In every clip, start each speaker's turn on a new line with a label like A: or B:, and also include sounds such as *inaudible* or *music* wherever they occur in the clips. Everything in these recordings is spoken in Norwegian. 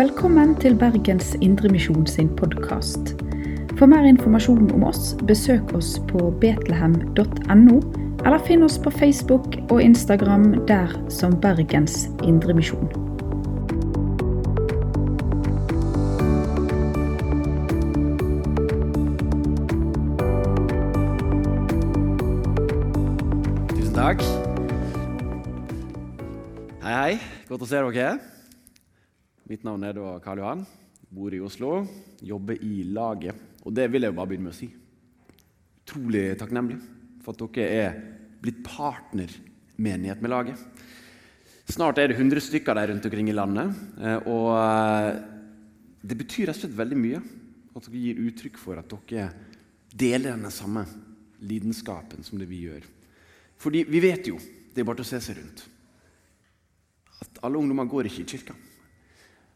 A: Velkommen til Bergens Indremisjon sin podkast. For mer informasjon om oss, besøk oss på betlehem.no, eller finn oss på Facebook og Instagram der som Bergens Indremisjon.
B: Tusen takk. Hei, hei. Godt å se dere. Mitt navn er da Karl Johan. Bor i Oslo. Jobber i laget. Og det vil jeg jo bare begynne med å si. Utrolig takknemlig for at dere er blitt partnermenighet med laget. Snart er det 100 stykker der rundt omkring i landet. eh, Og eh, det betyr rett og slett veldig mye at dere gir uttrykk for at dere deler denne samme lidenskapen som det vi gjør. Fordi vi vet jo, det er bare til å se seg rundt, at alle ungdommer går ikke i kirka.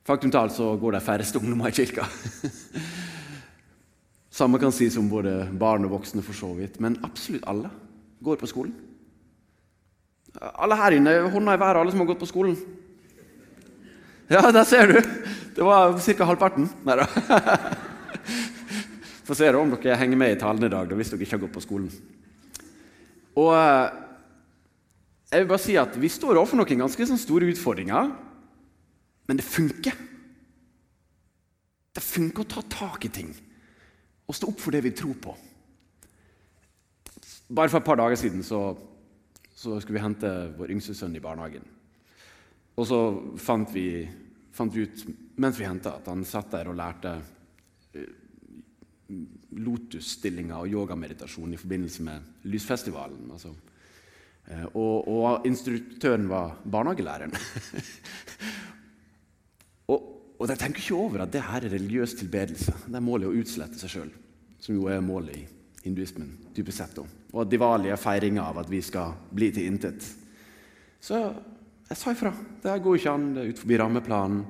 B: Faktum talt så går de færreste ungdommer i kirka. *laughs* Samme kan sies om både barn og voksne, for så vidt. Men absolutt alle går på skolen. Alle her inne, hånda i været, alle som har gått på skolen. Ja, der ser du! Det var ca. halvparten. Nei da. *laughs* Få se om dere henger med i talen i dag, hvis dere ikke har gått på skolen. Og eh, jeg vil bare si at Vi står overfor noen ganske sånn store utfordringer, men det funker. Det funker å ta tak i ting og stå opp for det vi tror på. Bare for et par dager siden så, så skulle vi hente vår yngste sønn i barnehagen. Og så fant vi, fant vi ut mens vi henta, at han satt der og lærte eh, lotusstillinger og yogameditasjon i forbindelse med Lysfestivalen. Altså. Eh, Og, og instruktøren var barnehagelæreren. *laughs* og, og de tenker ikke over at det her er religiøs tilbedelse. Det er målet å utslette seg sjøl, som jo er målet i hinduismen. typisk sett. Og at Diwali er feiringa av at vi skal bli til intet. Så jeg sa ifra. Det her går ikke an, det er ut forbi rammeplanen.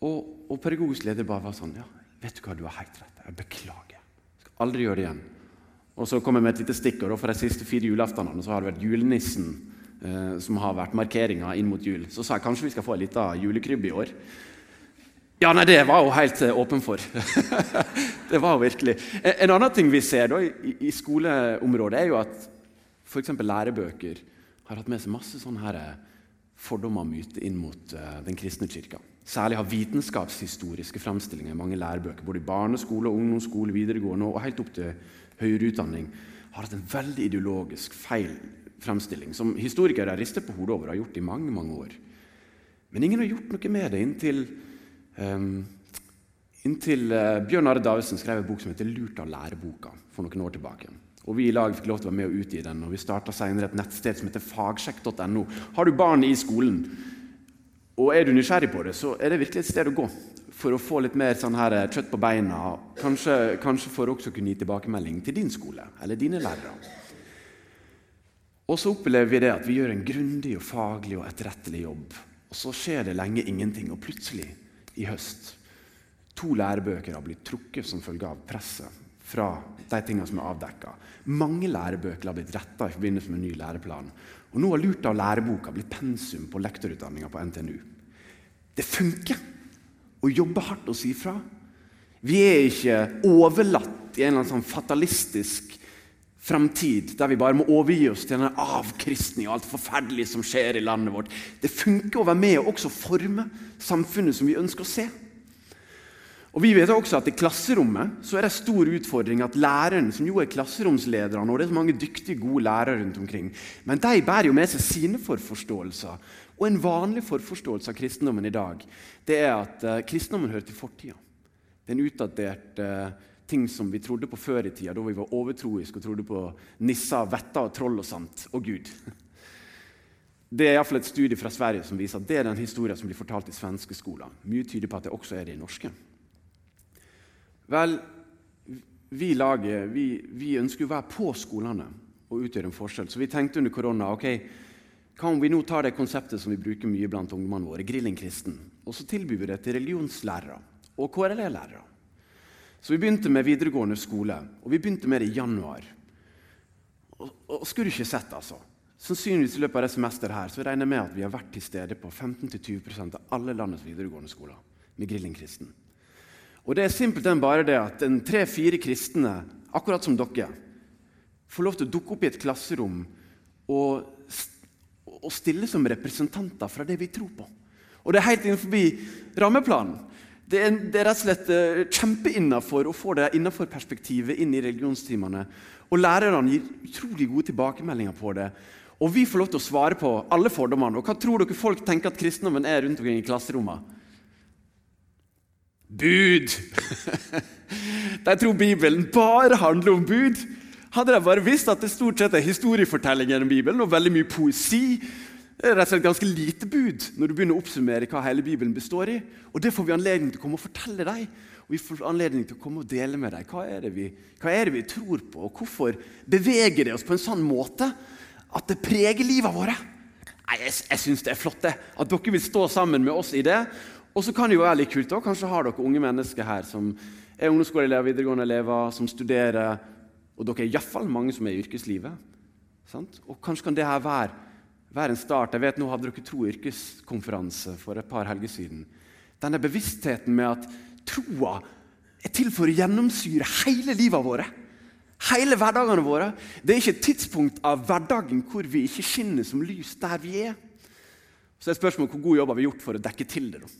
B: Og, og pedagogisk leder bare var sånn Ja, vet du hva, du har helt rett. Jeg beklager. Jeg skal aldri gjøre det igjen. Og så kom jeg med et lite stikkord. og For de siste fire julaftenene så har det vært julenissen som har vært markeringa inn mot jul. Så sa jeg kanskje vi skal få ei lita julekrybbe i år. Ja, nei, det var hun helt eh, åpen for. *laughs* det var hun virkelig. En, en annen ting vi ser da, i, skoleområdet, er jo at f.eks. lærebøker har hatt med seg masse sånne her eh, fordommer og myter inn mot eh, den kristne kirka. Særlig har vitenskapshistoriske framstillinger i mange lærebøker, både i barneskole, ungdomsskole, videregående og helt opp til høyere utdanning, har hatt en veldig ideologisk feil framstilling, som historikere rister på hodet over og har gjort i mange mange år. Men ingen har gjort noe med det inntil, um, inntil uh, Bjørn Are Davidsen skrev en bok som heter 'Lurt av læreboka' for noen år tilbake. Og Vi i lag fikk lov til å være med og utgi den, og vi starta senere et nettsted som heter fagsjekk.no. Har du barn i skolen, og er du nysgjerrig på det, så er det virkelig et sted å gå for å få litt mer sånn her kjøtt på beina. Kanskje, kanskje for også kunne gi tilbakemelding til din skole eller dine lærere. Og så opplever vi det at vi gjør en grundig og faglig og etterrettelig jobb. Og så skjer det lenge ingenting, og plutselig, i høst, to lærebøker har blitt trukket som følge av presset fra de tingene som er avdekka. Mange lærebøker har blitt retta i forbindelse med ny læreplan. Og nå har Lurt av læreboka blitt pensum på lektorutdanninga på NTNU. Det funker å jobbe hardt og si fra. Vi er ikke overlatt i en eller annen sånn fatalistisk framtid der vi bare må overgi oss til denne avkristning og alt forferdelige som skjer i landet vårt. Det funker å være med og også forme samfunnet som vi ønsker å se. Og vi vet også at I klasserommet så er det stor utfordring at læreren, som jo er klasseromslederne, og det er så mange dyktige, gode lærere rundt omkring, men de bærer jo med seg sine forforståelser. Og en vanlig forforståelse av kristendommen i dag det er at uh, kristendommen hører til fortida. Det er en utdatert uh, ting som vi trodde på før i tida, da vi var overtroiske og trodde på nisser, vetter, troll og sant, og Gud. Det er i fall et studie fra Sverige som viser at det er den historien som blir fortalt i svenske skoler. Mye tyder på at det også er det i norske. Vel, vi laget, vi, vi ønsker å være på skolene og utgjøre en forskjell. Så vi tenkte under korona ok, hva om vi nå tar det konseptet som vi bruker mye blant ungdommene våre, grilling kristen, og så tilbyr vi det til religionslærere og KRLE-lærere. Så vi begynte med videregående skole, og vi begynte med det i januar. Og, og skulle du ikke sett, altså. Sannsynligvis i løpet av det semesteret her, så regner jeg med at vi har vært til stede på 15-20% av alle landets videregående skoler. med Grilling-kristen. Og det er simpelthen bare det at en tre-fire kristne, akkurat som dere, får lov til å dukke opp i et klasserom og, og stille som representanter fra det vi tror på. Og det er helt innenfor rammeplanen. Det er, det er rett og slett uh, kjempeinnafor å få det innafor perspektivet inn i religionstimene. Og lærerne gir utrolig gode tilbakemeldinger på det. Og vi får lov til å svare på alle fordommene. Og hva tror dere folk tenker at kristendommen er rundt omkring i klasserommene? Bud! *laughs* de tror Bibelen bare handler om bud. Hadde de bare visst at det stort sett er historiefortellinger gjennom Bibelen og veldig mye poesi, det er rett og slett ganske lite bud når du begynner å oppsummere hva hele Bibelen består i. Og Det får vi anledning til å komme og fortelle deg, og vi får anledning til å komme og dele med deg. Hva er det vi, er det vi tror på, og hvorfor beveger det oss på en sånn måte at det preger livet vårt? Nei, Jeg, jeg syns det er flott det, at dere vil stå sammen med oss i det. Og så kan det jo være litt kult. Kanskje har dere unge mennesker her som er ungdomsskoleelever, videregående elever, som studerer. Og dere er iallfall mange som er i yrkeslivet. Sant? Og kanskje kan det her være, være, en start. Jeg vet Nå hadde dere Tro yrkeskonferanse for et par helger siden. Denne bevisstheten med at troa er til for å gjennomsyre hele livet vårt. Hele hverdagene våre. Det er ikke et tidspunkt av hverdagen hvor vi ikke skinner som lys der vi er. Så er spørsmålet hvor god jobb har vi gjort for å dekke til det. da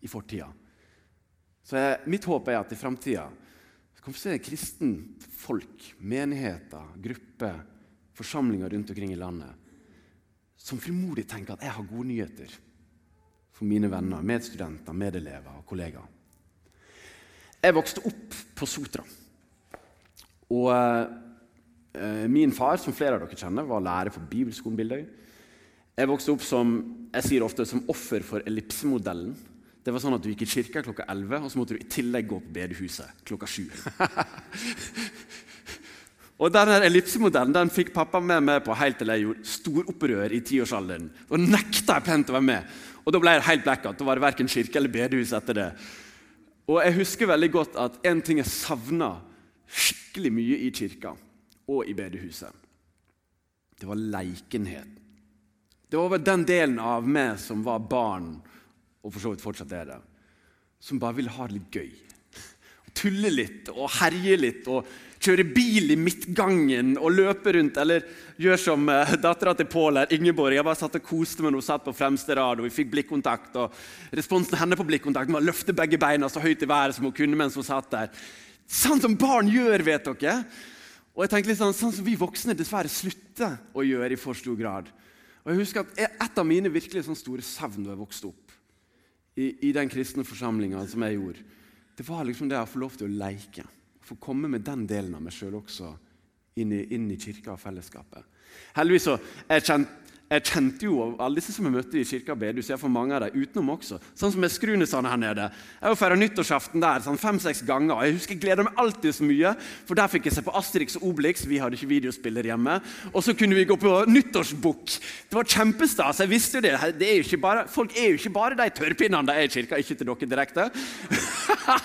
B: i fortida. Så jeg, Mitt håp er at i framtida kan vi se kristen folk, menigheter, grupper, forsamlinger rundt omkring i landet som frimodig tenker at jeg har gode nyheter for mine venner, medstudenter, medelever og kollegaer. Jeg vokste opp på Sotra. Og eh, Min far som flere av dere kjenner, var lærer for Bibelskolen Bildøy. Jeg vokste opp som jeg sier ofte, som offer for ellipsemodellen det var sånn at Du gikk i kirka klokka 11, og så måtte du i tillegg gå på bedehuset klokka 7. *laughs* og denne Ellipsemodellen den fikk pappa med meg på helt til jeg gjorde storopprør i tiårsalderen. Da nekta jeg plent å være med. Og Da ble jeg helt blackout. Da var det verken kirke eller bedehus etter det. Og Jeg husker veldig godt at en ting jeg savna skikkelig mye i kirka og i bedehuset, det var leikenhet. Det var den delen av meg som var barn og for så vidt fortsatt er det, som bare ville ha det litt gøy. Tulle litt og herje litt og kjøre bil i midtgangen og løpe rundt. Eller gjøre som uh, dattera til Pål her, Ingeborg. Jeg bare satt og koste meg når hun satt på fremste rad, og vi fikk blikkontakt. og Responsen henne på blikkontakten var å løfte begge beina så høyt i været som hun kunne mens hun satt der. Sånn som barn gjør, vet dere. Og jeg tenkte litt sånn, sånn som vi voksne dessverre slutter å gjøre i for stor grad. Og jeg husker at Et av mine virkelig sånn store savn da jeg vokste opp, i, i den kristne forsamlinga som jeg gjorde, det var liksom det å få lov til å leke. Få komme med den delen av meg sjøl også inn i, inn i kirka og fellesskapet. Heldigvis så jeg kjent jeg kjente jo alle disse som jeg møtte i kirka bedehus, for mange av dem utenom også. Sånn som med Skrunesand her nede. Jeg feira nyttårsaften der sånn fem-seks ganger. Jeg husker jeg gleder meg alltid så mye, for der fikk jeg se på Asterix og Obelix. Vi hadde ikke videospiller hjemme. Og så kunne vi gå på nyttårsbukk. Det var kjempestas. Jeg visste jo det. det er jo bare, folk er jo ikke bare de tørrpinnene de er i kirka. Ikke til dere direkte.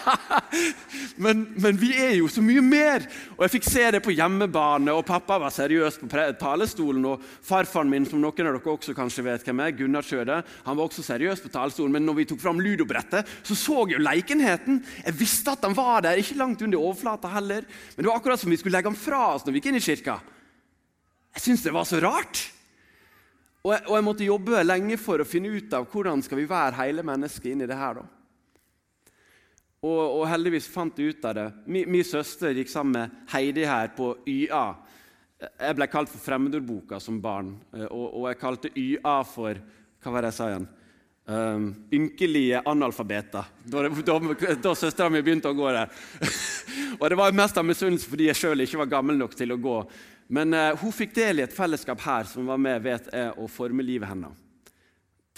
B: *laughs* men, men, vi er jo så mye mer. Og jeg fikk se det på hjemmebane, og pappa var seriøs på talerstolen, og farfaren min som nå noen av dere også kanskje vet hvem er, Gunnar Sjøde. Han var også seriøs på talerstolen, men når vi tok fram ludobrettet, så så jeg jo leikenheten. Jeg visste at han var der, ikke langt under overflata heller. Men det var akkurat som vi skulle legge ham fra oss når vi gikk inn i kirka. Jeg syntes det var så rart. Og jeg, og jeg, måtte jobbe lenge for å finne ut av hvordan skal vi være hele mennesket inni det her. da. Og, og, heldigvis fant jeg ut av det. Min, min søster gikk sammen med Heidi her på YA jeg ble kalt for fremmedordboka som barn, eh, og, og, jeg kalte YA for Hva var det jeg sa igjen? Um, ynkelige analfabeter. Da, da, da søstera mi begynte å gå der. *laughs* og Det var mest av misunnelse fordi jeg sjøl ikke var gammel nok til å gå. Men uh, hun fikk del i et fellesskap her som var med vet jeg, å forme livet hennes.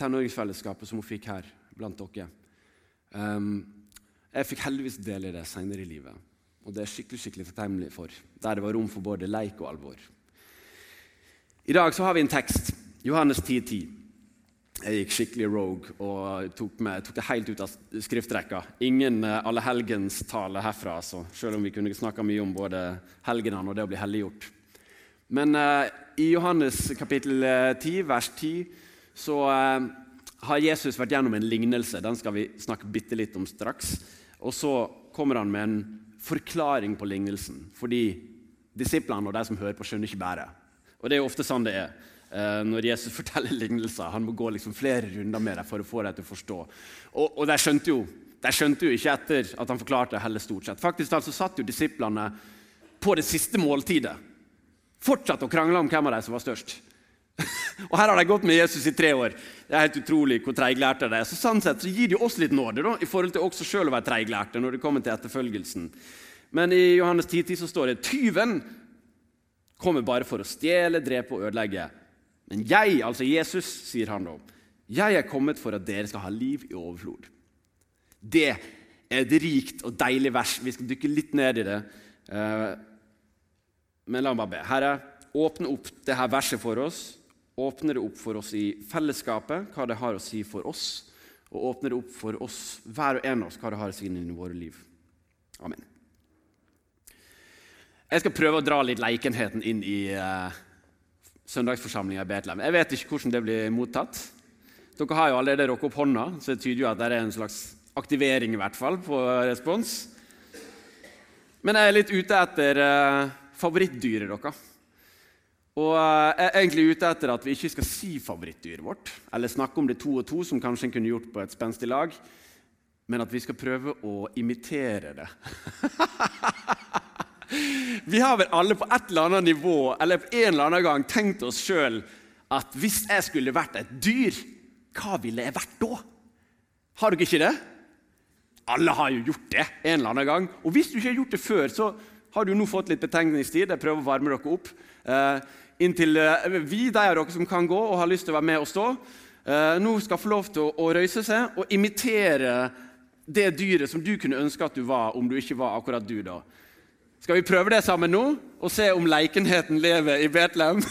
B: Tenåringsfellesskapet som hun fikk her blant dere. Um, jeg fikk heldigvis del i det senere i livet. Og det er skikkelig skikkelig takknemlig for, der det var rom for både leik og alvor. I dag så har vi en tekst, Johannes 10,10. 10. Jeg gikk skikkelig rogue og tok, med, tok, det helt ut av skriftrekka. Ingen eh, allehelgenstale herfra, altså, selv om vi kunne snakka mye om både helgenene og det å bli helliggjort. Men eh, i Johannes kapittel 10, eh, vers 10, så eh, har Jesus vært gjennom en lignelse. Den skal vi snakke bitte litt om straks. Og så kommer han med en forklaring på lignelsen. Fordi disiplene og de som hører på, skjønner ikke bæret. Og det er jo ofte sånn det er eh, når Jesus *laughs* forteller lignelser. Han må gå liksom flere runder med dem for å få dem til å forstå. Og, og de, skjønte jo, de, skjønte jo, ikke etter at han forklarte heller stort sett. Faktisk altså satt jo disiplene på det siste måltidet. Fortsatt å krangle om hvem av dem som var størst. *laughs* og Her har de gått med Jesus i tre år. Det er helt utrolig hvor treiglærte de er. Så sånn sett så gir de oss litt nåde da, i forhold til også selv å være treiglærte når det kommer til etterfølgelsen. Men i Johannes 10, 10 så står det tyven kommer bare for å stjele, drepe og ødelegge. Men jeg, altså Jesus, sier han da, jeg er kommet for at dere skal ha liv i overflod. Det er et rikt og deilig vers. Vi skal dykke litt ned i det. Eh, men la meg bare be. Herre, åpne opp dette verset for oss. Åpne det opp for oss i fellesskapet, hva det har å si for oss. Og åpner det opp for oss, hver og en av oss, hva det har å si inn i våre liv. Amen. Jeg skal prøve å dra litt leikenheten inn i uh, søndagsforsamlinga i Betlehem. Jeg vet ikke hvordan det blir mottatt. Dere har jo allerede rukket opp hånda, så det tyder jo at det er en slags aktivering i hvert fall på respons. Men jeg er litt ute etter uh, favorittdyret deres. Og uh, jeg er egentlig ute etter at vi ikke skal si favorittdyret vårt, eller snakke om det to og to, som kanskje en kunne gjort på et spenstig lag, men at vi skal prøve å imitere det. *laughs* Vi har vel alle på et eller annet nivå eller på en eller annen gang tenkt oss sjøl at hvis jeg skulle vært et dyr, hva ville jeg vært da? Har dere ikke det? Alle har jo gjort det en eller annen gang. Og hvis du ikke har gjort det før, så har du nå fått litt betenkningstid. Jeg prøver å varme dere opp. Uh, inntil uh, vi, de av dere som kan gå og har lyst til å være med og stå, uh, nå skal få lov til å, røyse seg og imitere det dyret som du kunne ønske at du var om du ikke var akkurat du. da. Skal vi prøve det sammen nå og se om leikenheten lever i Betlehem?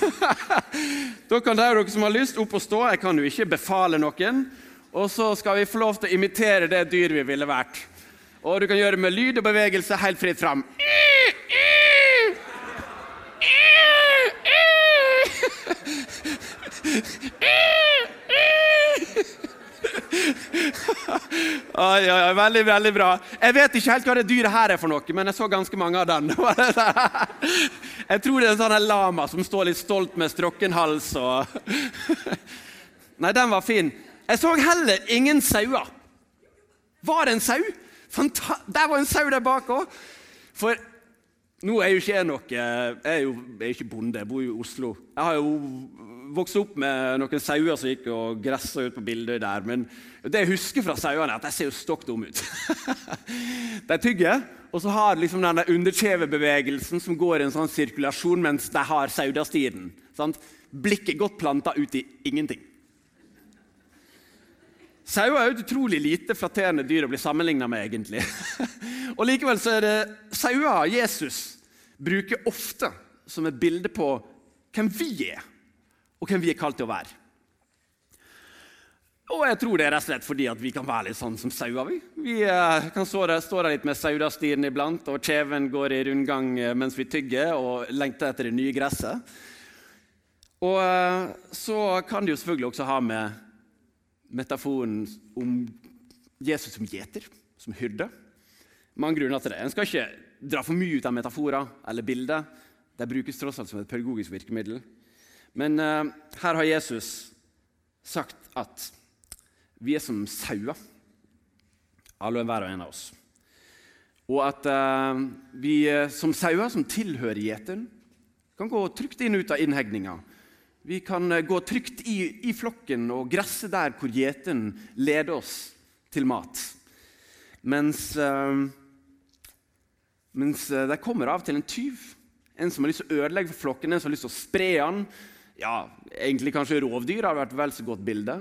B: *laughs* da kan dere som har lyst, opp og stå. Jeg kan jo ikke befale noen. Og så skal vi få lov til å imitere det dyret vi ville vært. Og du kan gjøre det med lyd og bevegelse helt fritt fram. Oi, oi, oi, Veldig veldig bra. Jeg vet ikke helt hva det dyret her er for noe, men jeg så ganske mange av den. *laughs* Jeg tror det er en sånn lama som står litt stolt med strokken hals. Og *laughs* Nei, den var fin. Jeg så heller ingen sauer. Var det en sau? Fanta der var en sau der bak òg. For nå er jo ikke jeg noe Jeg er jo jeg er ikke bonde, jeg bor jo i Oslo. Jeg har jo vokst opp med noen sauer som gikk og gressa ut på bildet der. Men det jeg husker fra sauene, er at de ser jo stokk dumme ut. *laughs* de tygger, og så har liksom denne underkjevebevegelsen som går i en sånn sirkulasjon mens de har saudastien. Blikket godt planta ut i ingenting. Sauer er jo et utrolig lite flatterende dyr å bli sammenligna med, egentlig. *laughs* og Likevel så er det sauer Jesus bruker ofte som et bilde på hvem vi er, og hvem vi er kalt til å være. Og jeg tror det er rett og slett fordi at vi kan være litt sånn som sauer. Vi, vi eh, kan stå der, litt med saudastiren iblant, og kjeven går i rundgang eh, mens vi tygger og lengter etter det nye gresset. Og eh, så kan det jo selvfølgelig også ha med metaforen om Jesus som gjeter, som hyrde. Mange grunner til det. En skal ikke dra for mye ut av metaforer eller bilder. De brukes tross alt som et pedagogisk virkemiddel. Men uh, her har Jesus sagt at vi er som sauer, alle og enhver og en av oss. Og at uh, vi som sauer som tilhører gjeteren, kan gå trygt inn og ut av innhegninga. Vi kan uh, gå trygt i, i, flokken og gresse der hvor gjeteren leder oss til mat. Mens uh, mens eh, det kommer av til en tyv. En som har lyst til å ødelegge for flokken, en som har lyst til å spre den. Ja, egentlig kanskje rovdyr har vært vel så godt bilde.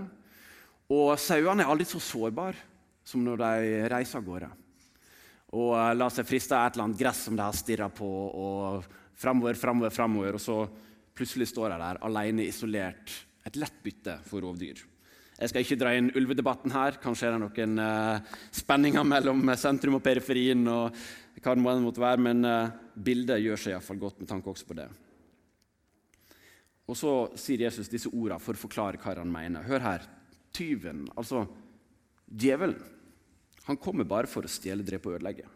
B: Og sauene er aldri så sårbare som når de reiser av gårde. Og lar la seg friste av et eller annet gress som de har stirra på, og framover, framover, framover. Og så plutselig står jeg der alene, isolert. Et lett bytte for rovdyr. Jeg skal ikke dra inn ulvedebatten her. Kanskje er det noen uh, spenninger mellom sentrum og periferien. og hva det måtte være, men uh, bildet gjør seg iallfall godt med tanke også på det. Og så sier Jesus disse ordene for å forklare hva han mener. Hør her. tyven, altså djevelen, han kommer bare for å stjele, drepe og ødelegge.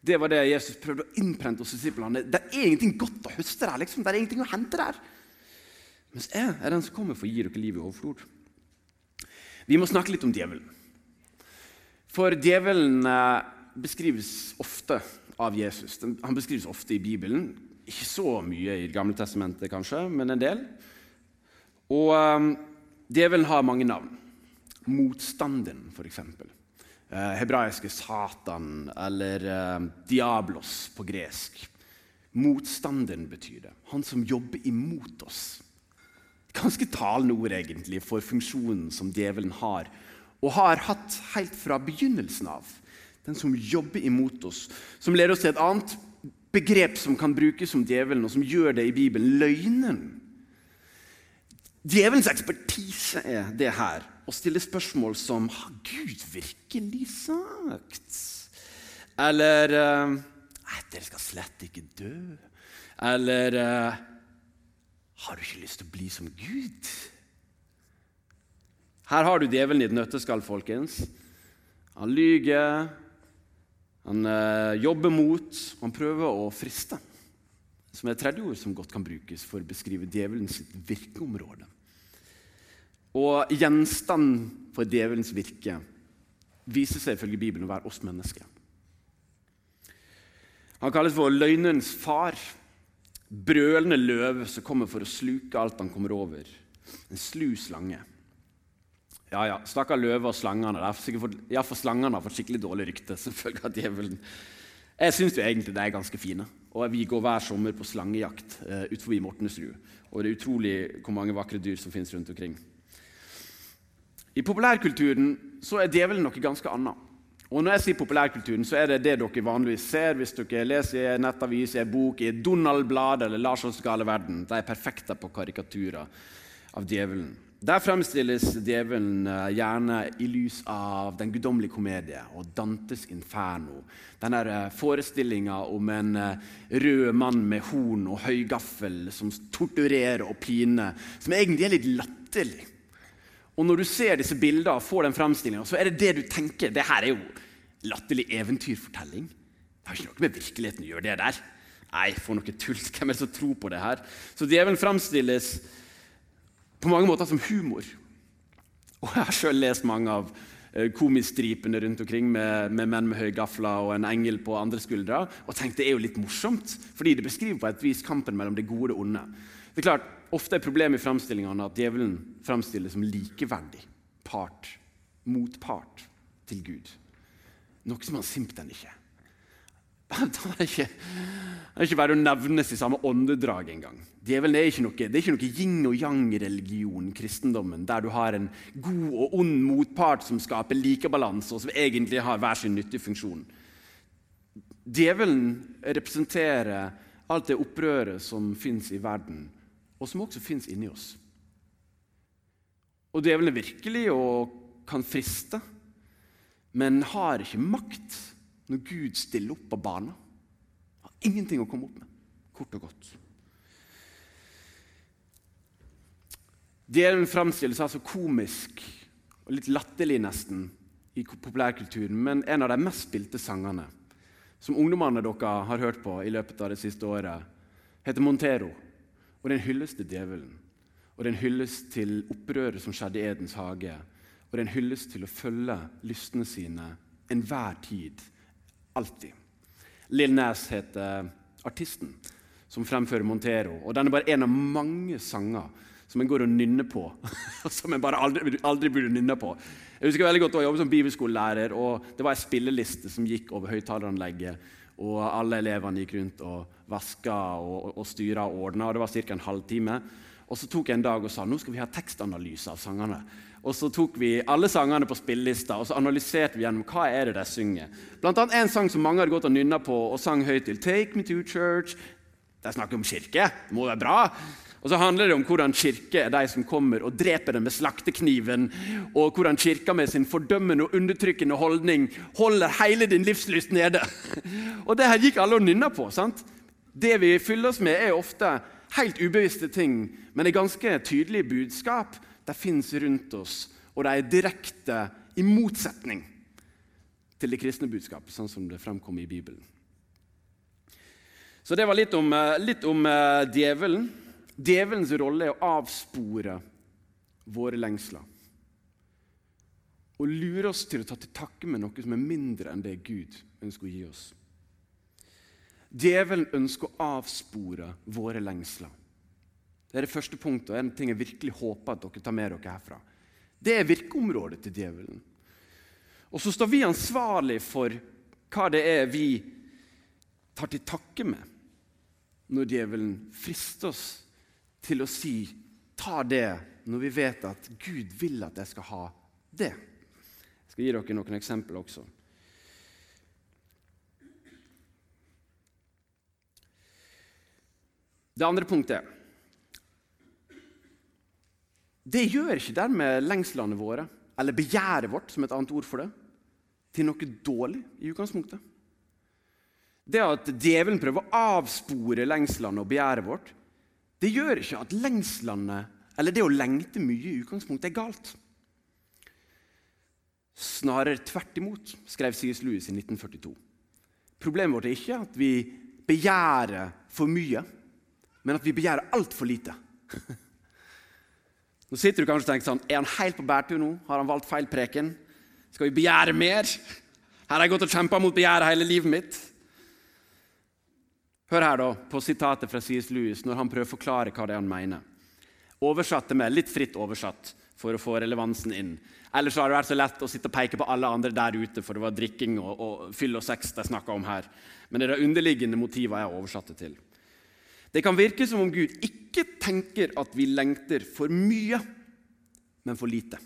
B: Det var det Jesus prøvde å innprente hos disiplene. Det er ingenting godt å høste der. liksom. Det er ingenting å hente der. Mens jeg er den som kommer for å gi dere liv i overflod. Vi må snakke litt om djevelen. For djevelen eh, beskrives ofte av Jesus. Han beskrives ofte i Bibelen. Ikke så mye i Det gamle testamentet, kanskje, men en del. Og um, djevelen har mange navn. Motstanden, f.eks. Eh, hebraiske Satan eller eh, Diablos på gresk. Motstanderen betyr det. Han som jobber imot oss. Ganske talende ord egentlig for funksjonen som djevelen har, og har hatt helt fra begynnelsen av. Den som jobber imot oss, som leder oss til et annet begrep som kan brukes som djevelen, og som gjør det i Bibelen løgnen. Djevelens ekspertise er det her å stille spørsmål som Har Gud virkelig sagt? Eller Nei, dere skal slett ikke dø. Eller Har du ikke lyst til å bli som Gud? Her har du djevelen i et nøtteskall, folkens. Han lyger, han øh, jobber mot, han prøver å friste. Som er et tredje ord som godt kan brukes for å beskrive djevelens virkeområde. Og gjenstand for djevelens virke viser seg ifølge Bibelen å være oss mennesker. Han kalles for løgnens far. Brølende løve som kommer for å sluke alt han kommer over. En slu slange. Ja, ja, Stakkar løve og slangene. Iallfall slangene har fått skikkelig dårlig rykte som følge av djevelen. Jeg syns egentlig de er ganske fine. Og Vi går hver sommer på slangejakt uh, utenfor Mortensrud. Og det er utrolig hvor mange vakre dyr som finnes rundt omkring. I populærkulturen så er djevelen noe ganske annet. Og når jeg sier populærkulturen, så er det det dere vanligvis ser hvis dere leser i nettavis, i bok, i Donald-blad eller Larssons gale verden. De er perfekte på karikaturer av djevelen. Der fremstilles djevelen eh, gjerne i lys av Den guddommelige komedie og Dantes Inferno. Denne eh, forestillinga om en eh, rød mann med horn og høygaffel som torturerer og piner, som egentlig er litt latterlig. Og Når du ser disse bildene og får den fremstillinga, så er det det du tenker. Det her er jo latterlig eventyrfortelling. Det har ikke noe med virkeligheten å gjøre, det der. Nei, for noe tull. Hvem er det som tror på det her? Så djevelen fremstilles på mange måter som humor. Og Jeg har selv lest mange av eh, komistripene rundt omkring med, med menn med høye gafler og en engel på andre skuldre og tenkte det er jo litt morsomt, fordi det beskriver på et vis kampen mellom det gode og det onde. Det er klart, Ofte er problemet i framstillingene at djevelen framstilles som likeverdig part, motpart til Gud. Noe som han simpelthen ikke det er ikke, ikke bare å nevnes i samme åndedrag engang. Djevelen er ikke noe, det er ikke noe yin og yang-religion, kristendommen, der du har en god og ond motpart som skaper likebalanse, og som egentlig har hver sin nyttige funksjon. Djevelen representerer alt det opprøret som fins i verden, og som også fins inni oss. Og djevelen er virkelig og kan friste, men har ikke makt når Gud stiller opp på banen. Har ingenting å komme opp med, kort og godt. Djevelen framstilles altså komisk og litt latterlig nesten i populærkulturen, men en av de mest spilte sangene som ungdommene dere har hørt på i løpet av det siste året, heter Montero. Og det er en hyllest til djevelen. Og det er en hyllest til opprøret som skjedde i Edens hage. Og det er en hyllest til å følge lystene sine enhver tid Alltid. Lill Næss heter artisten som fremfører Montero. og Den er bare en av mange sanger som en går og nynner på. *laughs* som en bare aldri, aldri burde nynne på. Jeg husker veldig godt å jobbe som bibelskolelærer, og Det var ei spilleliste som gikk over høyttaleranlegget. og Alle elevene gikk rundt og vaska og, og styra og ordna. Det var ca. en halvtime. Og Så tok jeg en dag og sa nå skal vi ha tekstanalyse av sangene. Og så tok vi alle sangene på spillelista og så analyserte vi gjennom hva er det de synger. Blant annet en sang som mange hadde gått og nynna på og sang høyt til. Take me to church. De snakker om kirke. Det må være bra. Og så handler det om hvordan kirke er de som kommer og dreper dem med slaktekniven, og hvordan kirka med sin fordømmende og undertrykkende holdning holder hele din livslyst nede. *laughs* Og det her gikk alle og nynna på. sant? Det vi fyller oss med, er ofte helt ubevisste ting, men det er ganske tydelige budskap de fins rundt oss, og de er direkte i motsetning til det kristne budskapet, sånn som det fremkommer i Bibelen. Så det var litt om, eh, litt om uh, djevelen. Djevelens rolle er å avspore våre lengsler. Og lure oss til å ta til takke med noe som er mindre enn det Gud ønsker å gi oss. Djevelen ønsker å avspore våre lengsler. Det er det første punktet, og en ting jeg virkelig håper at dere tar med dere herfra. Det er virkeområdet til djevelen. Og så står vi ansvarlig for hva det er vi tar til takke med når djevelen frister oss til å si 'ta det', når vi vet at Gud vil at jeg skal ha det. Jeg skal gi dere noen eksempler også. Det andre punktet Det gjør ikke dermed lengslene våre, eller begjæret vårt, som et annet ord for det, til noe dårlig i utgangspunktet. Det at djevelen prøver å avspore lengslene og begjæret vårt, det gjør ikke at lengslene, eller det å lengte mye i utgangspunktet, er galt. Snarere tvert imot, skrev C.S. Lewis i 1942. Problemet vårt er ikke at vi begjærer for mye, men at vi begjærer altfor lite. *laughs* Nå sitter du kanskje og tenker sånn Er han helt på bærtur nå? Har han valgt feil preken? Skal vi begjære mer? Her har jeg gått og kjempa mot begjæret hele livet mitt. Hør her da, på sitatet fra C.S. Lewis når han prøver å forklare hva det er han mener. Oversatt det med litt fritt oversatt for å få relevansen inn. Ellers har det vært så lett å sitte og peke på alle andre der ute, for det var drikking og, og fyll og sex de snakka om her. Men det er det underliggende motivet jeg har oversatt det til. Det kan virke som om Gud ikke tenker at vi lengter for mye, men for lite.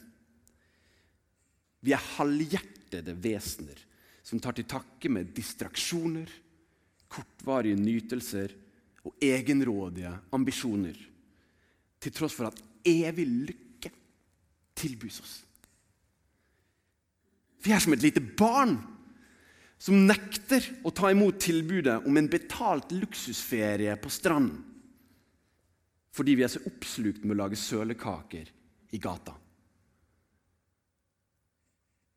B: Vi er halvhjertede vesener som tar til takke med distraksjoner, kortvarige nytelser og egenrådige ambisjoner, til tross for at evig lykke tilbys oss. Vi er som et lite barn som nekter å ta imot tilbudet om en betalt luksusferie på stranden fordi vi er så oppslukt med å lage sølekaker i gata.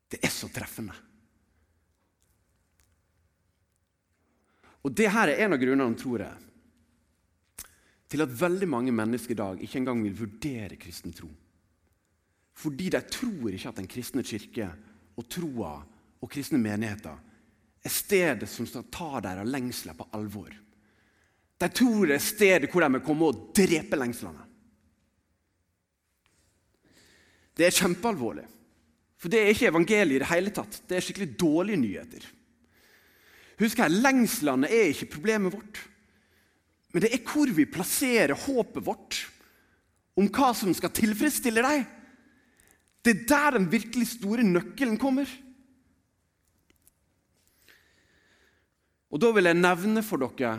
B: Det er så treffende. Og det her er en av grunnene, tror jeg, til at veldig mange mennesker i dag ikke engang vil vurdere kristen tro. Fordi de tror ikke at den kristne kirke og troa og kristne menigheter er stedet som skal ta deres lengsler på alvor. De tror det er stedet hvor de vil komme og drepe lengslene. Det er kjempealvorlig. For det er ikke evangeliet i det hele tatt. Det er skikkelig dårlige nyheter. Husk her, Lengslene er ikke problemet vårt. Men det er hvor vi plasserer håpet vårt om hva som skal tilfredsstille deg. Det er der den virkelig store nøkkelen kommer. Og Da vil jeg nevne for dere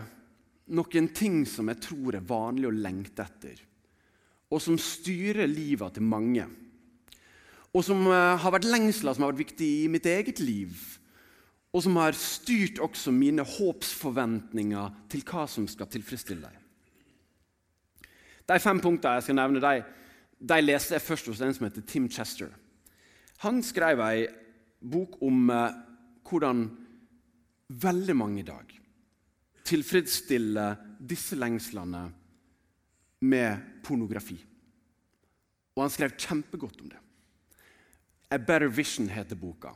B: noen ting som jeg tror er vanlig å lengte etter, og som styrer livet til mange. Og som eh, har vært lengsler som har vært viktig i mitt eget liv, og som har styrt også mine håpsforventninger til hva som skal tilfredsstille deg. De fem punktene jeg skal nevne, de, de leste jeg først hos en som heter Tim Chester. Han skrev ei bok om eh, hvordan veldig mange i dag tilfredsstille disse lengslene med pornografi. Og han skrev kjempegodt om det. A Better Vision heter boka.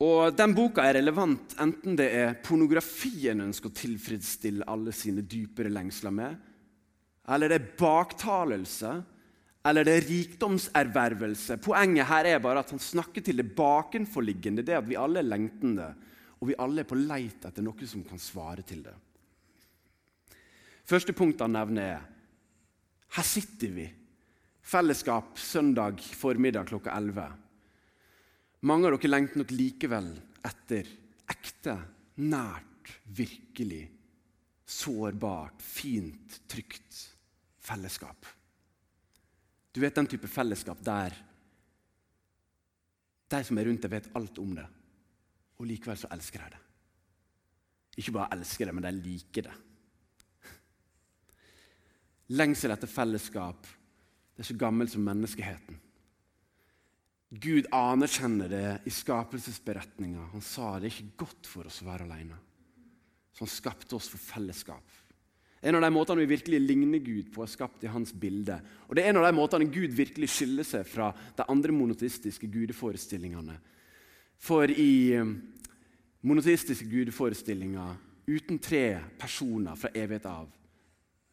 B: Og Den boka er relevant enten det er pornografien ønsker å tilfredsstille alle sine dypere lengsler med, eller det er baktalelse, eller det er rikdomservervelse. Poenget her er bare at han snakker til det bakenforliggende, det at vi alle er lengtende og vi alle er på leit etter noe som kan svare til det. Første punkt han nevner, er her sitter vi. Fellesskap søndag formiddag klokka 11. Mange av dere lengter nok likevel etter ekte, nært, virkelig, sårbart, fint, trygt fellesskap. Du vet den type fellesskap der de som er rundt deg, vet alt om det og likevel så elsker de det. Ikke bare elsker det, men de liker det. Lengsel etter fellesskap det er så gammelt som menneskeheten. Gud anerkjenner det i skapelsesberetninga. Han sa det er ikke godt for oss å være alene. Så han skapte oss for fellesskap. En av de måtene vi virkelig ligner Gud på, er skapt i hans bilde. Og Det er en av de måtene Gud virkelig skiller seg fra de andre monoteistiske gudeforestillingene. For i eh, monoteistiske gudeforestillinger uten tre personer fra evighet av,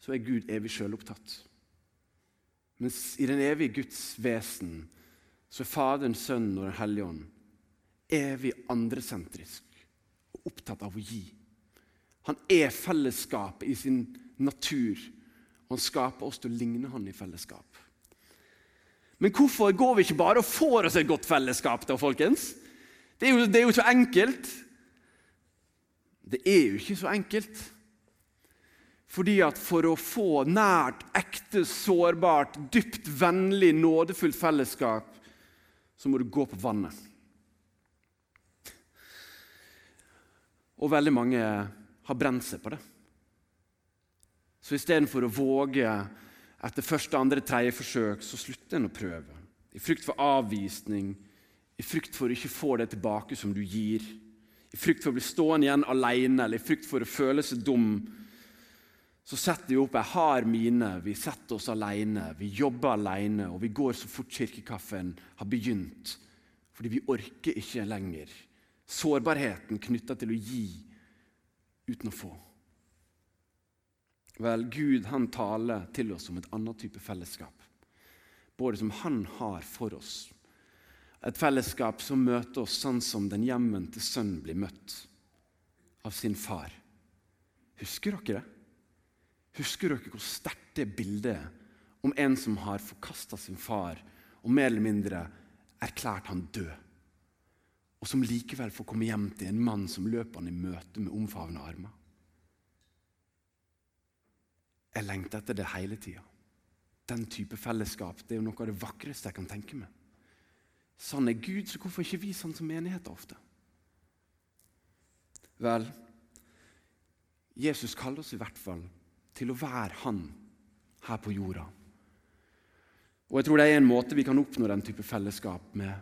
B: så er Gud evig sjølopptatt. Mens i den evige Guds vesen så er Faderen, Sønnen og Den hellige ånd evig andresentrisk og opptatt av å gi. Han er fellesskapet i sin natur, han skaper oss til å ligne han i fellesskap. Men hvorfor går vi ikke bare og får oss et godt fellesskap, da, folkens? Det er jo, det er jo så enkelt. Det er jo ikke så enkelt. Fordi at For å få nært, ekte, sårbart, dypt vennlig, nådefullt fellesskap, så må du gå på vannet. Og veldig mange har brent seg på det. Så istedenfor å våge etter første, andre, tredje forsøk, så slutter en å prøve. I frykt for avvisning, i frykt for å ikke få det tilbake som du gir. I frykt for å bli stående igjen alene eller i frykt for å føle seg dum. Så setter vi opp ei hard mine, vi setter oss alene, vi jobber alene, og vi går så fort kirkekaffen har begynt. Fordi vi orker ikke lenger. Sårbarheten knytta til å gi uten å få. Vel, Gud han taler til oss om et annet type fellesskap. Både som han har for oss. Et fellesskap som møter oss sånn som den hjemvendte sønnen blir møtt av sin far. Husker dere det? Husker dere hvor sterkt det bildet om en som har forkasta sin far og mer eller mindre erklært han død? og som likevel får komme hjem til en mann som løper han i møte med omfavnede armer. Jeg lengter etter det hele tida. Den type fellesskap det er jo noe av det vakreste jeg kan tenke meg. Sånn er Gud, så hvorfor ikke vi sånn som menigheter ofte? Vel, Jesus kaller oss i hvert fall til å være Han her på jorda. Og jeg tror det er en måte vi kan oppnå den type fellesskap med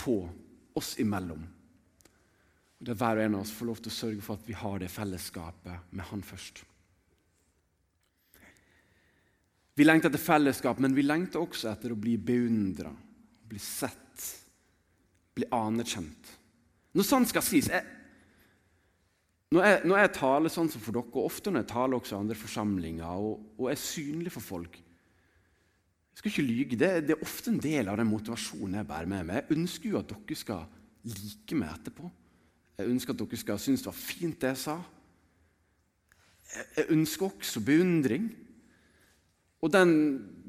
B: på oss imellom. Og det er Hver og en av oss får lov til å sørge for at vi har det fellesskapet med Han først. Vi lengter etter fellesskap, men vi lengter også etter å bli beundra, bli sett, bli anerkjent. Når sant skal sies jeg, når, jeg, når, jeg, taler sånn som for dere, og ofte når jeg taler også i andre forsamlinger og, og er synlig for folk Jeg skal ikke lyge, det, det, er ofte en del av den motivasjonen jeg bærer med meg. Jeg ønsker jo at dere skal like meg etterpå. Jeg ønsker at dere skal synes det var fint, det jeg sa. Jeg ønsker også beundring. Og den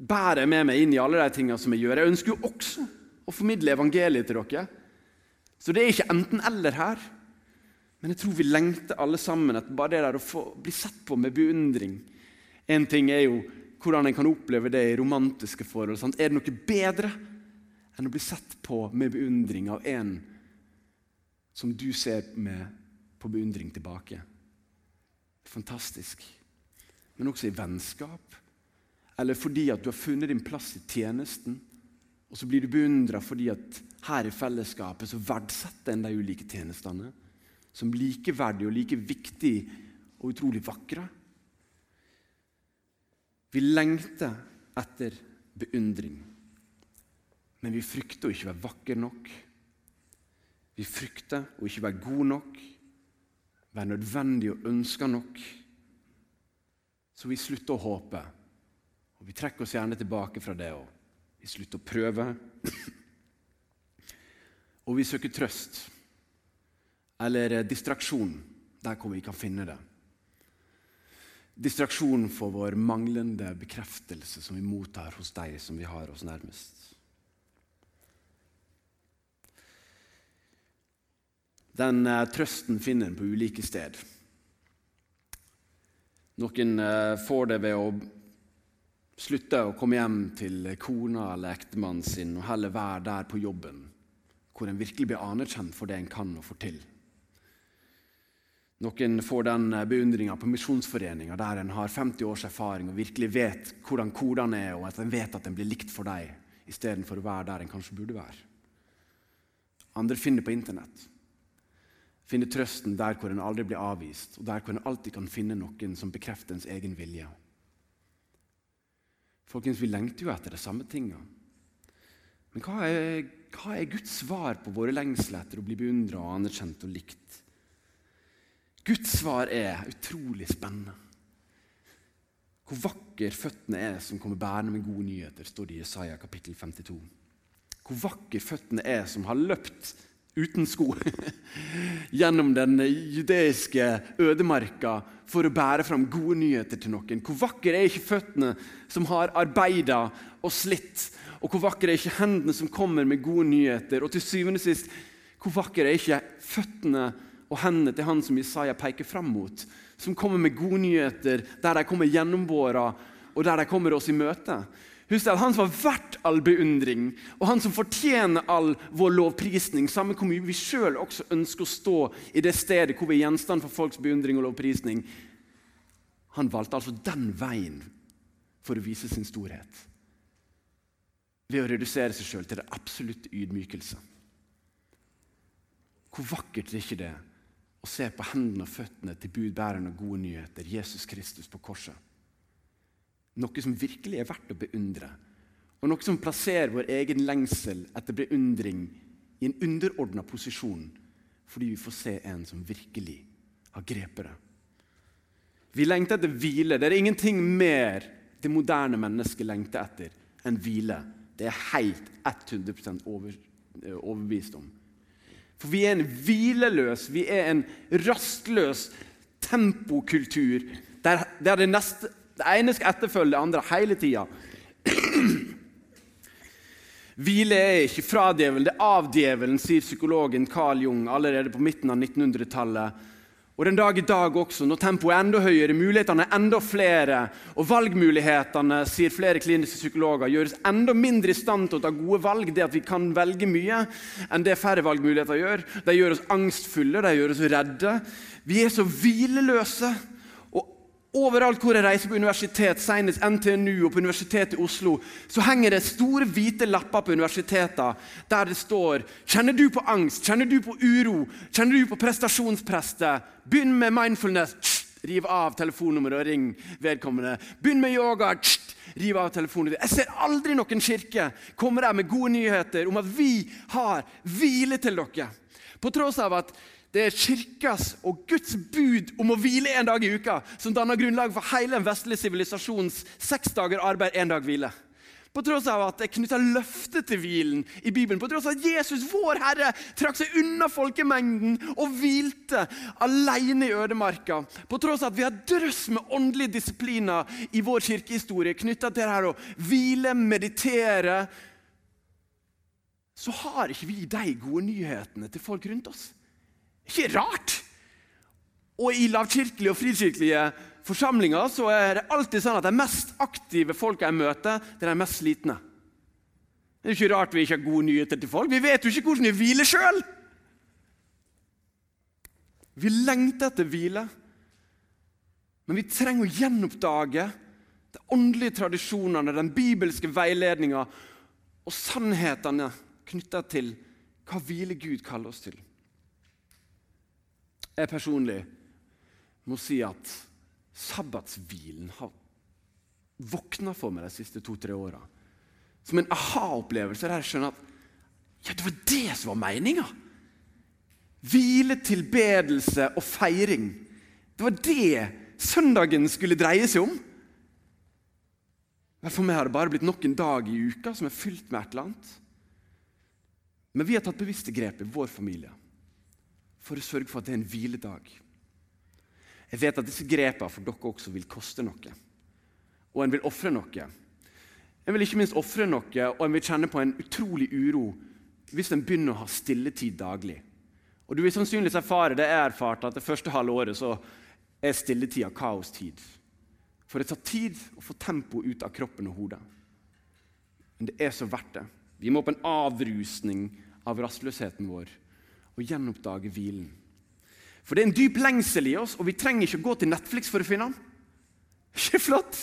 B: bærer jeg med meg inn i alle de tingene som jeg gjør. Jeg ønsker jo også å formidle evangeliet til dere. Så det er ikke enten-eller her. Men jeg tror vi lengter alle sammen etter bare det der å få bli sett på med beundring. En ting er jo hvordan en kan oppleve det i romantiske forhold. Sant? Er det noe bedre enn å bli sett på med beundring av en som du ser med på beundring tilbake? Fantastisk. Men også i vennskap eller fordi at du har funnet din plass i tjenesten. Og så blir du beundra fordi at her i fellesskapet så verdsetter en de ulike tjenestene som likeverdige og like viktige og utrolig vakre. Vi lengter etter beundring, men vi frykter å ikke være vakre nok. Vi frykter å ikke være god nok, være nødvendig og ønska nok. Så vi slutter å håpe og Vi trekker oss gjerne tilbake fra det, og vi slutter å prøve. og vi søker trøst eller eh, distraksjon der hvor vi kan finne det. Distraksjon for vår manglende bekreftelse som vi mottar hos deg som vi har oss nærmest. Den eh, trøsten finner en på ulike sted. Noen eh, får det ved å slutte å komme hjem til kona eller ektemannen sin og heller være der på jobben, hvor en virkelig blir anerkjent for det en kan og får til. Noen får den beundringa på Misjonsforeninga, der en har 50 års erfaring og virkelig vet hvordan kodene er, og at en vet at en blir likt for dem, istedenfor å være der en kanskje burde være. Andre finner på Internett. Finner trøsten der hvor en aldri blir avvist, og der hvor en alltid kan finne noen som bekrefter ens egen vilje. Folkens, Vi lengter jo etter de samme tingene. Men hva er, hva er Guds svar på våre lengsler etter å bli beundra og anerkjent og likt? Guds svar er utrolig spennende. Hvor vakker føttene er som kommer bærende med gode nyheter, står det i Jesaja kapittel 52. Hvor vakker føttene er som har løpt uten sko *laughs* gjennom den judeiske ødemarka for å bære fram gode nyheter til noen. Hvor vakre er ikke føttene som har arbeida og slitt? Og hvor vakre er ikke hendene som kommer med gode nyheter? Og til syvende og sist, hvor vakre er ikke føttene og hendene til han som Isaiah peker fram mot? Som kommer med gode nyheter, der de kommer gjennombåra, og der de kommer oss i møte. Husk at Han som har verdt all beundring, og han som fortjener all vår lovprisning, samme hvor mye vi sjøl også ønsker å stå i det stedet hvor vi er gjenstand for folks beundring og lovprisning, han valgte altså den veien for å vise sin storhet. Ved å redusere seg sjøl til det absolutte ydmykelse. Hvor vakkert er ikke det å se på hendene og føttene til budbæreren av gode nyheter, Jesus Kristus på korset? Noe som virkelig er verdt å beundre. Og noe som plasserer vår egen lengsel etter beundring i en underordna posisjon, fordi vi får se en som virkelig har grepet det. Vi lengter etter hvile. Det er ingenting mer det moderne mennesket lengter etter enn hvile. Det er helt 100 over, eh, overbevist om. For vi er en hvileløs, vi er en rastløs tempokultur der, der det neste det ene skal etterfølge det andre hele tida. Hvile er ikke fra djevelen, det er av djevelen, sier psykologen Carl Jung allerede på midten av 1900-tallet. Og den dag i dag også, når tempoet er enda høyere, mulighetene er enda flere, og valgmulighetene, sier flere kliniske psykologer, gjøres enda mindre i stand til å ta gode valg, det at vi kan velge mye, enn det færre valgmuligheter gjør. De gjør oss angstfulle, de gjør oss redde. Vi er så hvileløse. Overalt hvor jeg reiser på universitet, senest NTNU og på Universitetet i Oslo, så henger det store, hvite lapper på universitetene der det står Kjenner du på angst? Kjenner du på uro? Kjenner du på prestasjonspresset? Begynn med mindfulness. riv av telefonnummeret og ring vedkommende. Begynn med yoga. riv av telefonen. Jeg ser aldri noen kirke komme der med gode nyheter om at vi har hvile til dere. På tross av at det er kirkas og Guds bud om å hvile en dag i uka som danner grunnlag for hele den vestlige sivilisasjons seks dager arbeid, en dag hvile. På tross av at det er knytta løfte til hvilen i Bibelen, på tross av at Jesus, vår Herre, trakk seg unna folkemengden og hvilte alene i ødemarka, på tross av at vi har drøss med åndelige disipliner i vår kirkehistorie knytta til det her å hvile, meditere, så har ikke vi de gode nyhetene til folk rundt oss. Ikke rart! Og i lavkirkelige og frikirkelige forsamlinger så er det alltid sånn at de mest aktive folka jeg møter, det er de mest slitne. Det er ikke rart vi ikke har gode nyheter til folk. Vi vet jo ikke hvordan vi hviler sjøl! Vi lengter etter hvile, men vi trenger å gjenoppdage de åndelige tradisjonene, den bibelske veiledninga og sannhetene knytta til hva hvile Gud kaller oss til. Jeg personlig må si at sabbatshvilen har våkna for meg de siste to-tre åra. Som en aha-opplevelse der jeg skjønner at ja, det var det som var meninga! Hvile, tilbedelse og feiring. Det var det søndagen skulle dreie seg om. For meg har det bare blitt nok en dag i uka som er fylt med et eller annet. Men vi har tatt bevisste grep i vår familie for å sørge for at det er en hviledag. Jeg vet at disse grepene for dere også vil koste noe, og en vil ofre noe. En vil ikke minst ofre noe, og en vil kjenne på en utrolig uro hvis en begynner å ha stilletid daglig. Og Du vil sannsynligvis erfare det jeg erfarte, at det første halve året så er stilletida kaostid. For det tar tid å få tempo ut av kroppen og hodet. Men det er så verdt det. Vi må på en avrusning av rastløsheten vår og gjenoppdage hvilen. For det er en dyp lengsel i oss, og vi trenger ikke å gå til Netflix for å finne den. *laughs* Ikke flott?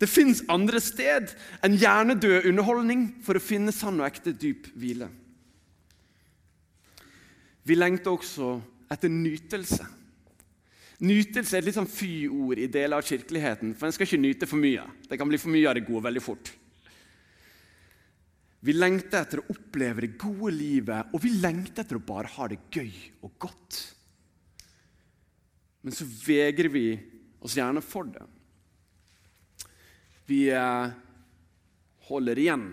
B: Det fins andre sted enn hjernedød underholdning for å finne sann og ekte dyp hvile. Vi lengter også etter nytelse. Nytelse er et litt sånn fy-ord i deler av kirkeligheten, for en skal ikke nyte for mye. Det kan bli for mye av det gode veldig fort. Vi lengter etter å oppleve det gode livet, og vi lengter etter å bare ha det gøy og godt. Men så vegrer vi oss gjerne for det. Vi eh, holder igjen.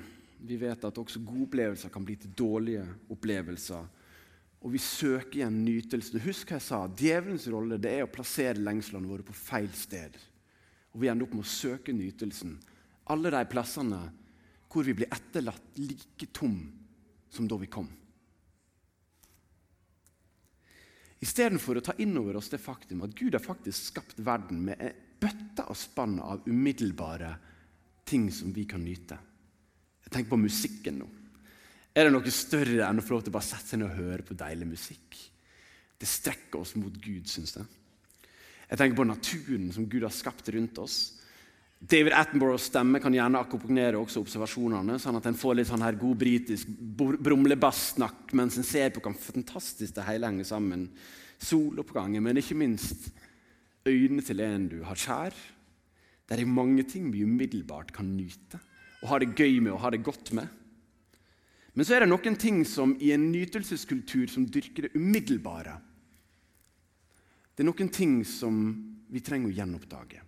B: Vi vet at også gode opplevelser kan bli til dårlige opplevelser. Og vi søker igjen nytelsen. Husk hva jeg sa. Djevelens rolle det er å plassere lengslene våre på feil sted. Og vi ender opp med å søke nytelsen alle de plassene hvor vi blir etterlatt like tom som da vi kom. Istedenfor å ta inn over oss det faktum at Gud har faktisk skapt verden med en bøtte og spann av umiddelbare ting som vi kan nyte. Jeg tenker på musikken nå. Er det noe større enn å få lov til å bare sette seg ned og høre på deilig musikk? Det strekker oss mot Gud, syns jeg. Jeg tenker på naturen som Gud har skapt rundt oss. David Attenboroughs stemme kan gjerne akkompagnere også observasjonene, sånn at en får litt sånn her god britisk brumlebassnakk mens en ser på hvor fantastisk det hele henger sammen. Soloppgangen, men ikke minst øynene til en du har kjær. Det er mange ting vi umiddelbart kan nyte og ha det gøy med og ha det godt med. Men så er det noen ting som i en nytelseskultur som dyrker det umiddelbare. Det er noen ting som vi trenger å gjenoppdage.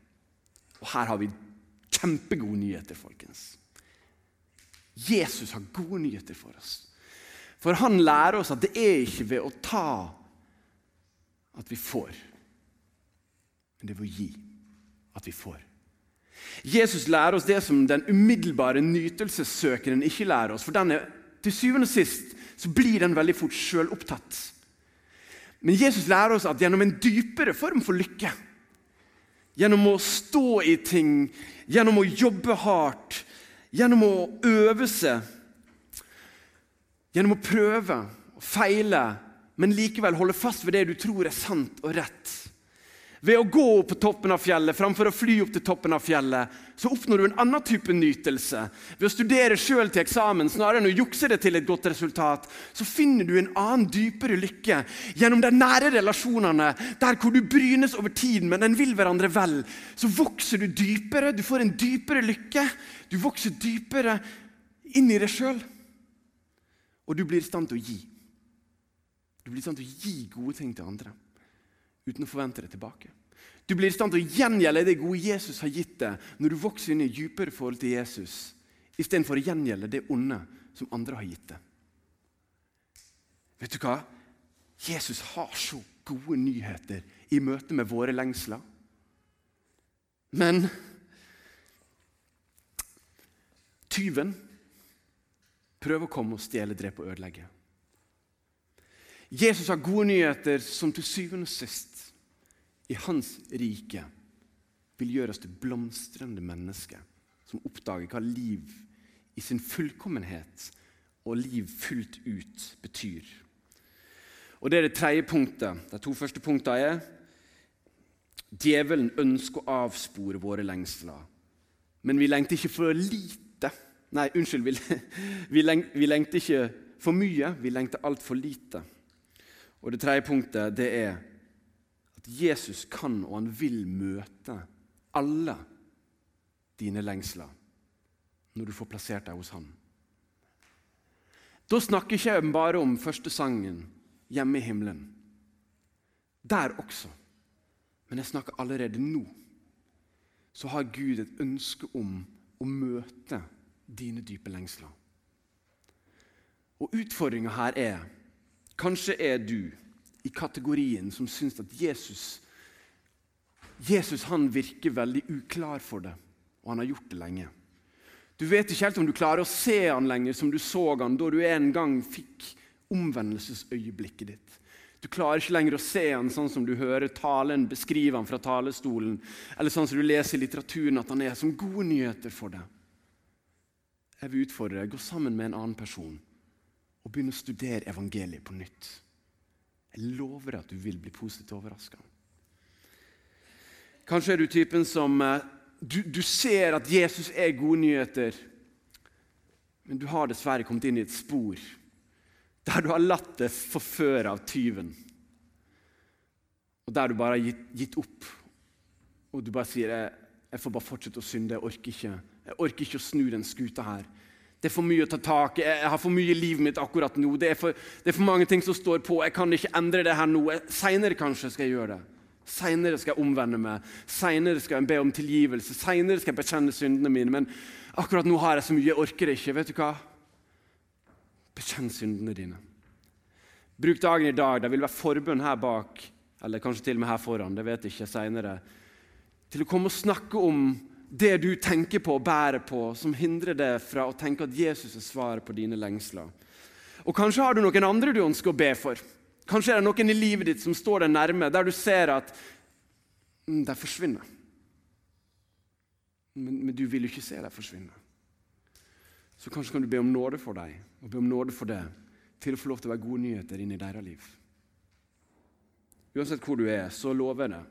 B: Og her har vi kjempegode nyheter, folkens. Jesus har gode nyheter for oss. For han lærer oss at det er ikke ved å ta at vi får, men det er ved å gi at vi får. Jesus lærer oss det som den umiddelbare nytelsessøkeren ikke lærer oss. For denne, til syvende og sist så blir den veldig fort sjølopptatt. Men Jesus lærer oss at gjennom en dypere form for lykke Gjennom å stå i ting, gjennom å jobbe hardt, gjennom å øve seg. Gjennom å prøve og feile, men likevel holde fast ved det du tror er sant og rett. Ved å gå opp på toppen av fjellet framfor å fly opp til toppen av fjellet, så oppnår du en annen type nytelse. Ved å studere sjøl til eksamen snarere enn å jukse det til et godt resultat, så finner du en annen, dypere lykke gjennom de nære relasjonene, der hvor du brynes over tiden, men en vil hverandre vel. Så vokser du dypere, du får en dypere lykke. Du vokser dypere inn i deg sjøl, og du blir i stand til å gi. Du blir i stand til å gi gode ting til andre uten å forvente det tilbake. Du blir i stand til å gjengjelde det gode Jesus har gitt deg, når du vokser inn i dypere forhold til Jesus, istedenfor å gjengjelde det onde som andre har gitt deg. Vet du hva? Jesus har så gode nyheter i møte med våre lengsler. Men tyven prøver å komme og stjele, drepe og ødelegge. Jesus har gode nyheter som til syvende og sist i hans rike vil gjøre oss til blomstrende mennesker som oppdager hva liv i sin fullkommenhet og liv fullt ut betyr. Og Det er det tredje punktet. De to første punktene er Djevelen ønsker å avspore våre lengsler. Men vi lengter ikke for lite. Nei, unnskyld. Vi, *laughs* lengter ikke for mye, vi lengter altfor lite. Og det tredje punktet det er at Jesus kan og han vil møte alle dine lengsler når du får plassert deg hos ham. Da snakker ikke jeg bare om første sangen, 'Hjemme i himmelen'. Der også. Men jeg snakker allerede nå. Så har Gud et ønske om å møte dine dype lengsler. Og utfordringa her er Kanskje er du i kategorien som syns at Jesus Jesus virker veldig uklar for det, og han har gjort det lenge. Du vet ikke helt om du klarer å se han lenger som du så han da du en gang fikk omvendelsesøyeblikket ditt. Du klarer ikke lenger å se han sånn som du hører talen beskrive han fra talestolen, eller sånn som du leser i litteraturen at han er som gode nyheter for deg. Jeg vil utfordre deg. Gå sammen med en annen person og begynne å studere evangeliet på nytt. Jeg lover deg at du vil bli positivt overraska. Kanskje er du typen som eh, du, du, ser at Jesus er gode nyheter, men du har dessverre kommet inn i et spor Der du har latt deg forføre av tyven. Og der du bare har gitt, gitt opp. Og du bare sier jeg, jeg får bare fortsette å synde. Jeg orker ikke Jeg orker ikke å snu den skuta her. Det er for mye å ta tak i. Jeg har for mye i livet mitt akkurat nå. Det er, for, det er for mange ting som står på. Jeg kan ikke endre det her nå. Seinere kanskje skal jeg gjøre det. Seinere skal jeg omvende meg. Seinere skal jeg be om tilgivelse. Seinere skal jeg bekjenne syndene mine. Men akkurat nå har jeg så mye. Jeg orker ikke. Vet du hva? Bekjenn syndene dine. Bruk dagen i dag. Det vil være forbønn her bak, eller kanskje til og med her foran. det vet jeg ikke senere, Til å komme og snakke om det du tenker på og bærer på, som hindrer deg fra å tenke at Jesus er svaret på dine lengsler. Og Kanskje har du noen andre du ønsker å be for. Kanskje er det noen i livet ditt som står deg nærme, der du ser at mm, de forsvinner. Men, men, du vil jo ikke se dem forsvinne. Så kanskje kan du be om nåde for dem og be om nåde for det, til å få lov til å være gode nyheter inn i deres liv. Uansett hvor du er, så lover jeg det.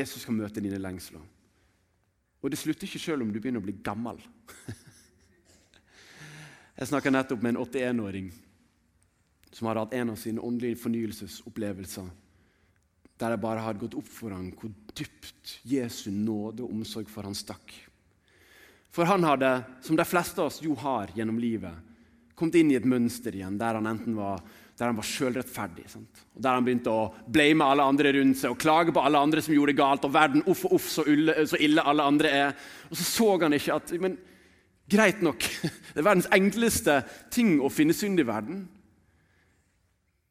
B: Jesus skal møte dine lengsler. Og det slutter ikke selv om du begynner å bli gammel. *laughs* Jeg snakka nettopp med en 81-åring som hadde hatt en av sine åndelige fornyelsesopplevelser der det bare hadde gått opp for ham hvor dypt Jesu nåde og omsorg for han stakk. For han hadde, som de fleste av oss jo har gjennom livet, kommet inn i et mønster igjen der han enten var der han var sjølrettferdig. Der han begynte å blame alle andre rundt seg og klage på alle andre som gjorde det galt. og verden, uff og uff, så ille, så ille, alle andre er. Og så så han ikke at men, Greit nok, *laughs* det er verdens enkleste ting å finne synd i verden.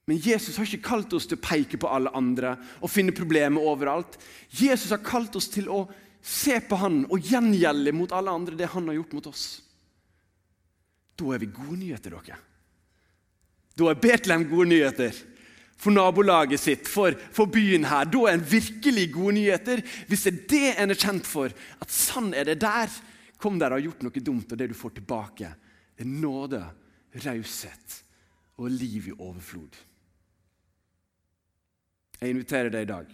B: Men Jesus har ikke kalt oss til å peke på alle andre og finne problemer overalt. Jesus har kalt oss til å se på han og gjengjelde mot alle andre det han har gjort mot oss. Da er vi gode nyheter, dere. Da er Betlehem gode nyheter. For nabolaget sitt, for, for byen her. Da er en virkelig gode nyheter. Hvis det er det en er kjent for, at sann er det der, kom der og har gjort noe dumt, og det du får tilbake, er nåde, raushet og liv i overflod. Jeg inviterer deg i dag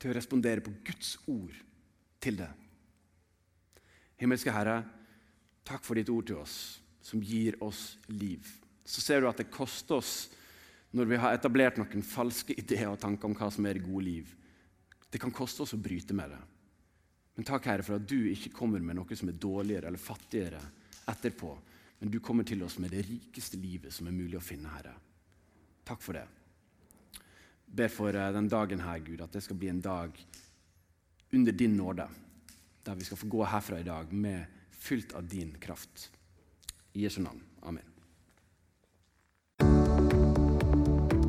B: til å respondere på Guds ord til det. Himmelske Herre, takk for ditt ord til oss, som gir oss liv så ser du at det koster oss når vi har etablert noen falske *laughs* ideer og tanker om hva som er det gode liv. Det kan koste oss å bryte med det. Men takk, Herre, for at du ikke kommer med noe som er dårligere eller fattigere etterpå. Men du kommer til oss med det rikeste livet som er mulig å finne, Herre. Takk for det. Jeg ber for eh, den dagen her, Gud, at det skal bli en dag under din nåde. Der vi skal få gå herfra i dag med fylt av din kraft. I Jesu navn. Amen.